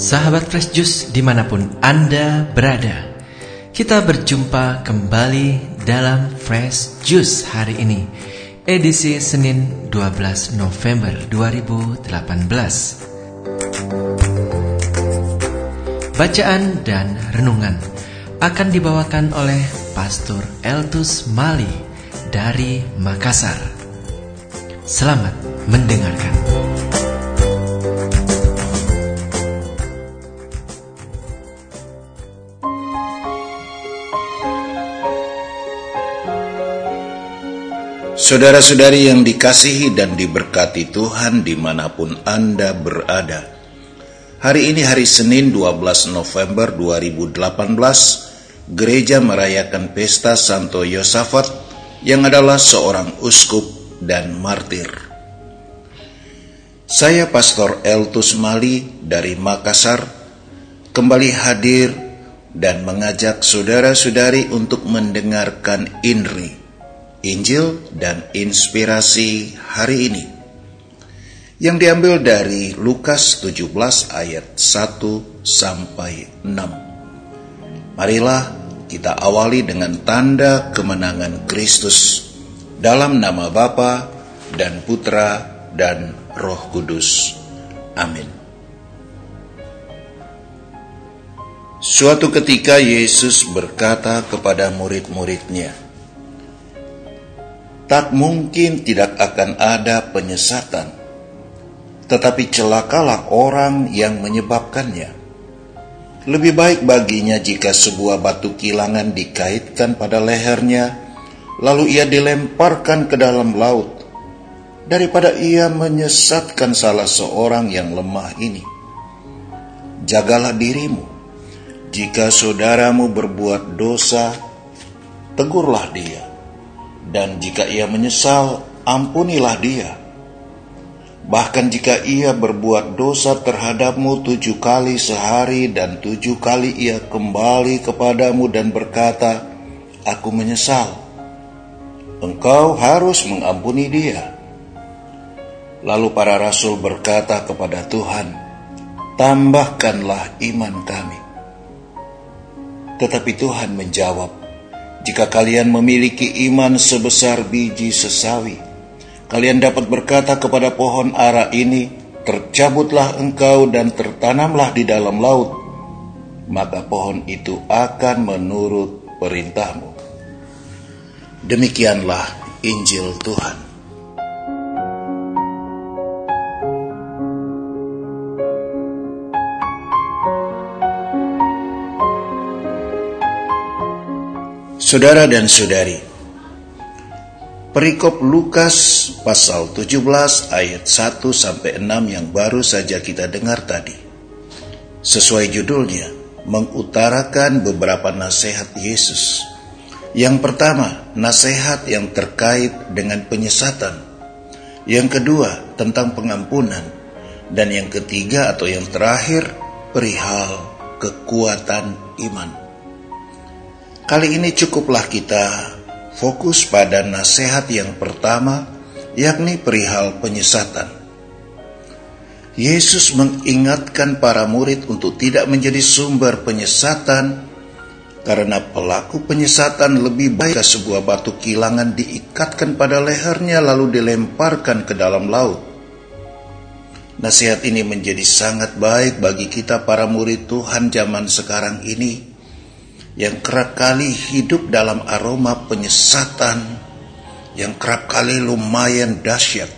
Sahabat Fresh Juice di mana pun Anda berada Kita berjumpa kembali dalam Fresh Juice hari ini Edisi Senin 12 November 2018 Bacaan dan renungan akan dibawakan oleh Pastor Eltus Mali dari Makassar. Selamat mendengarkan Saudara-saudari yang dikasihi dan diberkati Tuhan di mana pun Anda berada. Hari ini hari Senin 12 November 2018, gereja merayakan pesta Santo Yosafat yang adalah seorang uskup dan martir. Saya Pastor Eltus Mali dari Makassar kembali hadir dan mengajak saudara-saudari untuk mendengarkan INRI Injil dan inspirasi hari ini yang diambil dari Lukas 17 ayat 1 sampai 6. Marilah kita awali dengan tanda kemenangan Kristus dalam nama Bapa dan Putra dan Roh Kudus. Amin. Suatu ketika Yesus berkata kepada murid-muridnya, tak mungkin tidak akan ada penyesatan, tetapi celakalah orang yang menyebabkannya. Lebih baik baginya jika sebuah batu kilangan dikaitkan pada lehernya, lalu ia dilemparkan ke dalam laut, daripada ia menyesatkan salah seorang yang lemah ini. Jagalah dirimu, jika saudaramu berbuat dosa, tegurlah dia dan jika ia menyesal, ampunilah dia. Bahkan jika ia berbuat dosa terhadapmu tujuh kali sehari dan tujuh kali ia kembali kepadamu dan berkata, Aku menyesal. Engkau harus mengampuni dia. Lalu para rasul berkata kepada Tuhan, Tambahkanlah iman kami. Tetapi Tuhan menjawab, jika kalian memiliki iman sebesar biji sesawi, kalian dapat berkata kepada pohon ara ini, tercabutlah engkau dan tertanamlah di dalam laut, maka pohon itu akan menurut perintahmu. Demikianlah Injil Tuhan. Saudara dan saudari, perikop Lukas pasal 17 ayat 1 sampai 6 yang baru saja kita dengar tadi. Sesuai judulnya, mengutarakan beberapa nasihat Yesus. Yang pertama, nasihat yang terkait dengan penyesatan. Yang kedua, tentang pengampunan. Dan yang ketiga atau yang terakhir, perihal kekuatan iman. Kali ini cukuplah kita fokus pada nasihat yang pertama, yakni perihal penyesatan. Yesus mengingatkan para murid untuk tidak menjadi sumber penyesatan, karena pelaku penyesatan lebih baik sebuah batu kilangan diikatkan pada lehernya lalu dilemparkan ke dalam laut. Nasihat ini menjadi sangat baik bagi kita para murid Tuhan zaman sekarang ini yang kerap kali hidup dalam aroma penyesatan yang kerap kali lumayan dahsyat.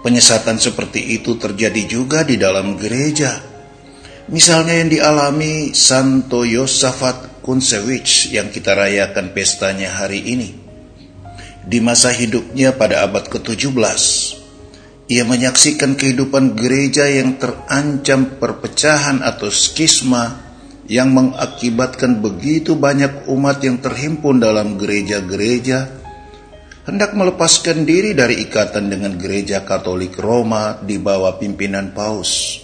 Penyesatan seperti itu terjadi juga di dalam gereja. Misalnya yang dialami Santo Yosafat Kunsewicz yang kita rayakan pestanya hari ini. Di masa hidupnya pada abad ke-17, ia menyaksikan kehidupan gereja yang terancam perpecahan atau skisma yang mengakibatkan begitu banyak umat yang terhimpun dalam gereja-gereja hendak melepaskan diri dari ikatan dengan gereja Katolik Roma di bawah pimpinan Paus.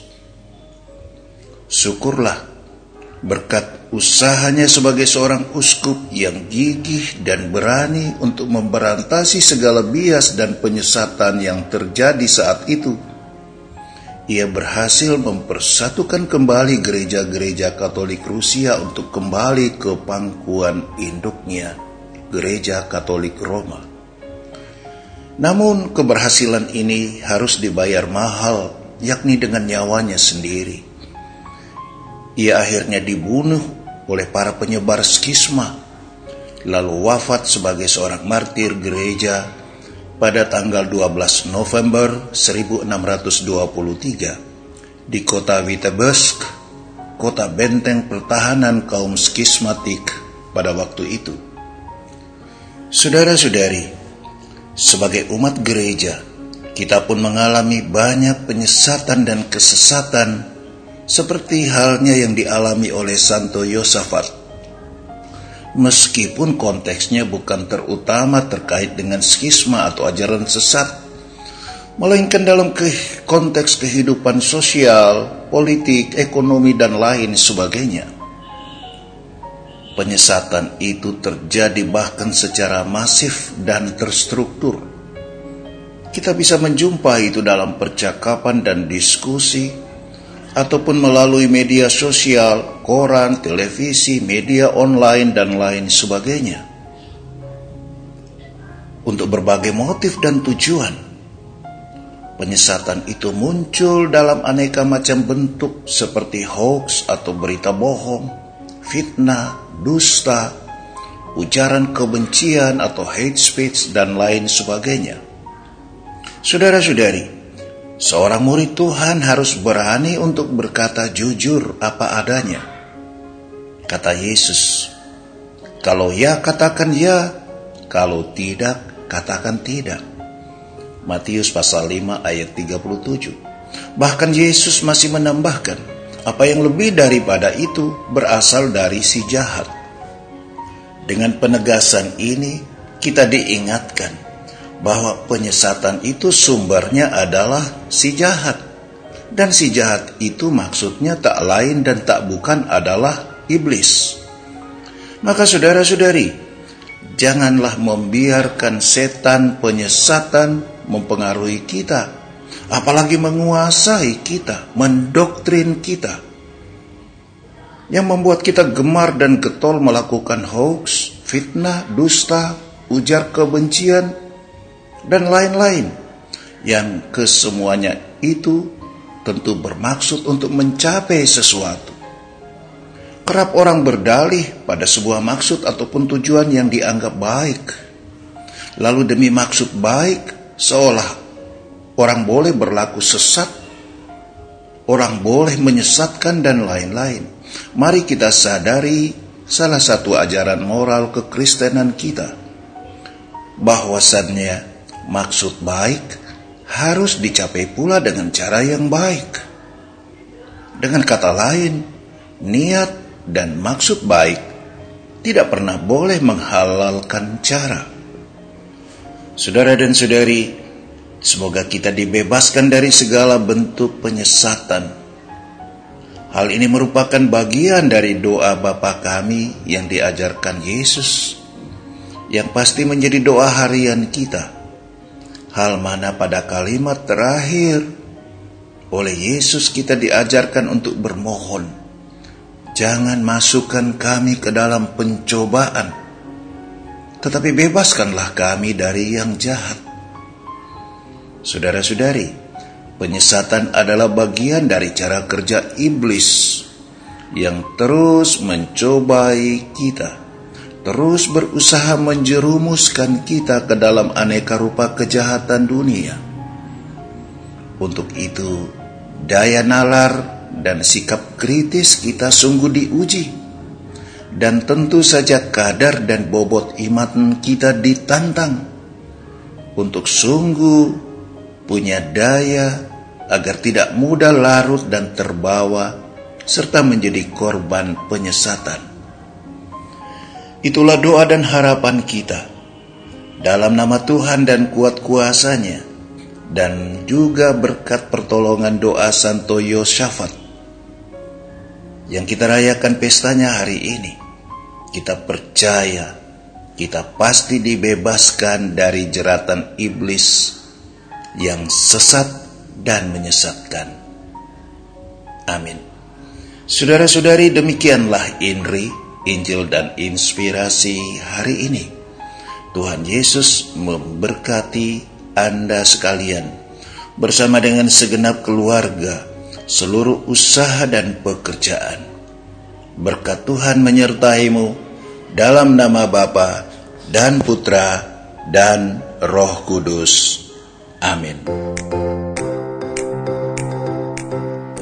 Syukurlah berkat usahanya sebagai seorang uskup yang gigih dan berani untuk memberantasi segala bias dan penyesatan yang terjadi saat itu. Ia berhasil mempersatukan kembali gereja-gereja Katolik Rusia untuk kembali ke pangkuan induknya, Gereja Katolik Roma. Namun keberhasilan ini harus dibayar mahal, yakni dengan nyawanya sendiri. Ia akhirnya dibunuh oleh para penyebar skisma, lalu wafat sebagai seorang martir gereja pada tanggal 12 November 1623 di kota Vitebsk, kota benteng pertahanan kaum skismatik pada waktu itu. Saudara-saudari, sebagai umat gereja, kita pun mengalami banyak penyesatan dan kesesatan seperti halnya yang dialami oleh Santo Yosafat meskipun konteksnya bukan terutama terkait dengan skisma atau ajaran sesat, melainkan dalam ke konteks kehidupan sosial, politik, ekonomi, dan lain sebagainya. Penyesatan itu terjadi bahkan secara masif dan terstruktur. Kita bisa menjumpai itu dalam percakapan dan diskusi ataupun melalui media sosial, koran, televisi, media online, dan lain sebagainya. Untuk berbagai motif dan tujuan, penyesatan itu muncul dalam aneka macam bentuk seperti hoax atau berita bohong, fitnah, dusta, ujaran kebencian atau hate speech, dan lain sebagainya. Saudara-saudari, Seorang murid Tuhan harus berani untuk berkata jujur apa adanya. Kata Yesus, kalau ya katakan ya, kalau tidak katakan tidak. Matius pasal 5 ayat 37. Bahkan Yesus masih menambahkan, apa yang lebih daripada itu berasal dari si jahat. Dengan penegasan ini, kita diingatkan bahwa penyesatan itu sumbernya adalah si jahat. Dan si jahat itu maksudnya tak lain dan tak bukan adalah iblis. Maka saudara-saudari, janganlah membiarkan setan penyesatan mempengaruhi kita, apalagi menguasai kita, mendoktrin kita. Yang membuat kita gemar dan getol melakukan hoax, fitnah, dusta, ujar kebencian, dan lain-lain yang kesemuanya itu tentu bermaksud untuk mencapai sesuatu. Kerap orang berdalih pada sebuah maksud ataupun tujuan yang dianggap baik. Lalu demi maksud baik, seolah orang boleh berlaku sesat, orang boleh menyesatkan dan lain-lain. Mari kita sadari salah satu ajaran moral kekristenan kita bahwasannya maksud baik harus dicapai pula dengan cara yang baik. Dengan kata lain, niat dan maksud baik tidak pernah boleh menghalalkan cara. Saudara dan saudari, semoga kita dibebaskan dari segala bentuk penyesatan. Hal ini merupakan bagian dari doa Bapa kami yang diajarkan Yesus, yang pasti menjadi doa harian kita Hal mana pada kalimat terakhir oleh Yesus kita diajarkan untuk bermohon. Jangan masukkan kami ke dalam pencobaan, tetapi bebaskanlah kami dari yang jahat. Saudara-saudari, penyesatan adalah bagian dari cara kerja iblis yang terus mencobai kita terus berusaha menjerumuskan kita ke dalam aneka rupa kejahatan dunia. Untuk itu, daya nalar dan sikap kritis kita sungguh diuji. Dan tentu saja kadar dan bobot iman kita ditantang untuk sungguh punya daya agar tidak mudah larut dan terbawa serta menjadi korban penyesatan. Itulah doa dan harapan kita. Dalam nama Tuhan dan kuat kuasanya, dan juga berkat pertolongan doa Santo Yosafat yang kita rayakan pestanya hari ini. Kita percaya kita pasti dibebaskan dari jeratan iblis yang sesat dan menyesatkan. Amin. Saudara-saudari, demikianlah Inri, Injil dan inspirasi hari ini. Tuhan Yesus memberkati Anda sekalian bersama dengan segenap keluarga, seluruh usaha dan pekerjaan. Berkat Tuhan menyertaimu dalam nama Bapa dan Putra dan Roh Kudus. Amin.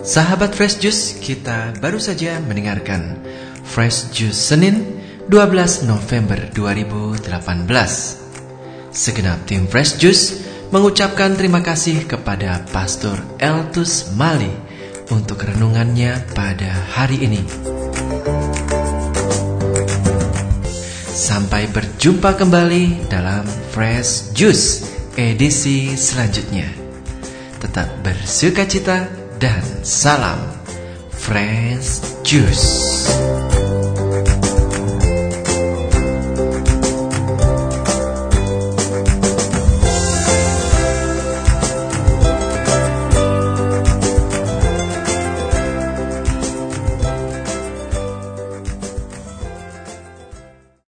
Sahabat Fresh Juice, kita baru saja mendengarkan Fresh Juice Senin 12 November 2018. Segenap tim Fresh Juice mengucapkan terima kasih kepada Pastor Eltus Mali untuk renungannya pada hari ini. Sampai berjumpa kembali dalam Fresh Juice edisi selanjutnya. Tetap bersuka cita dan salam Fresh Juice.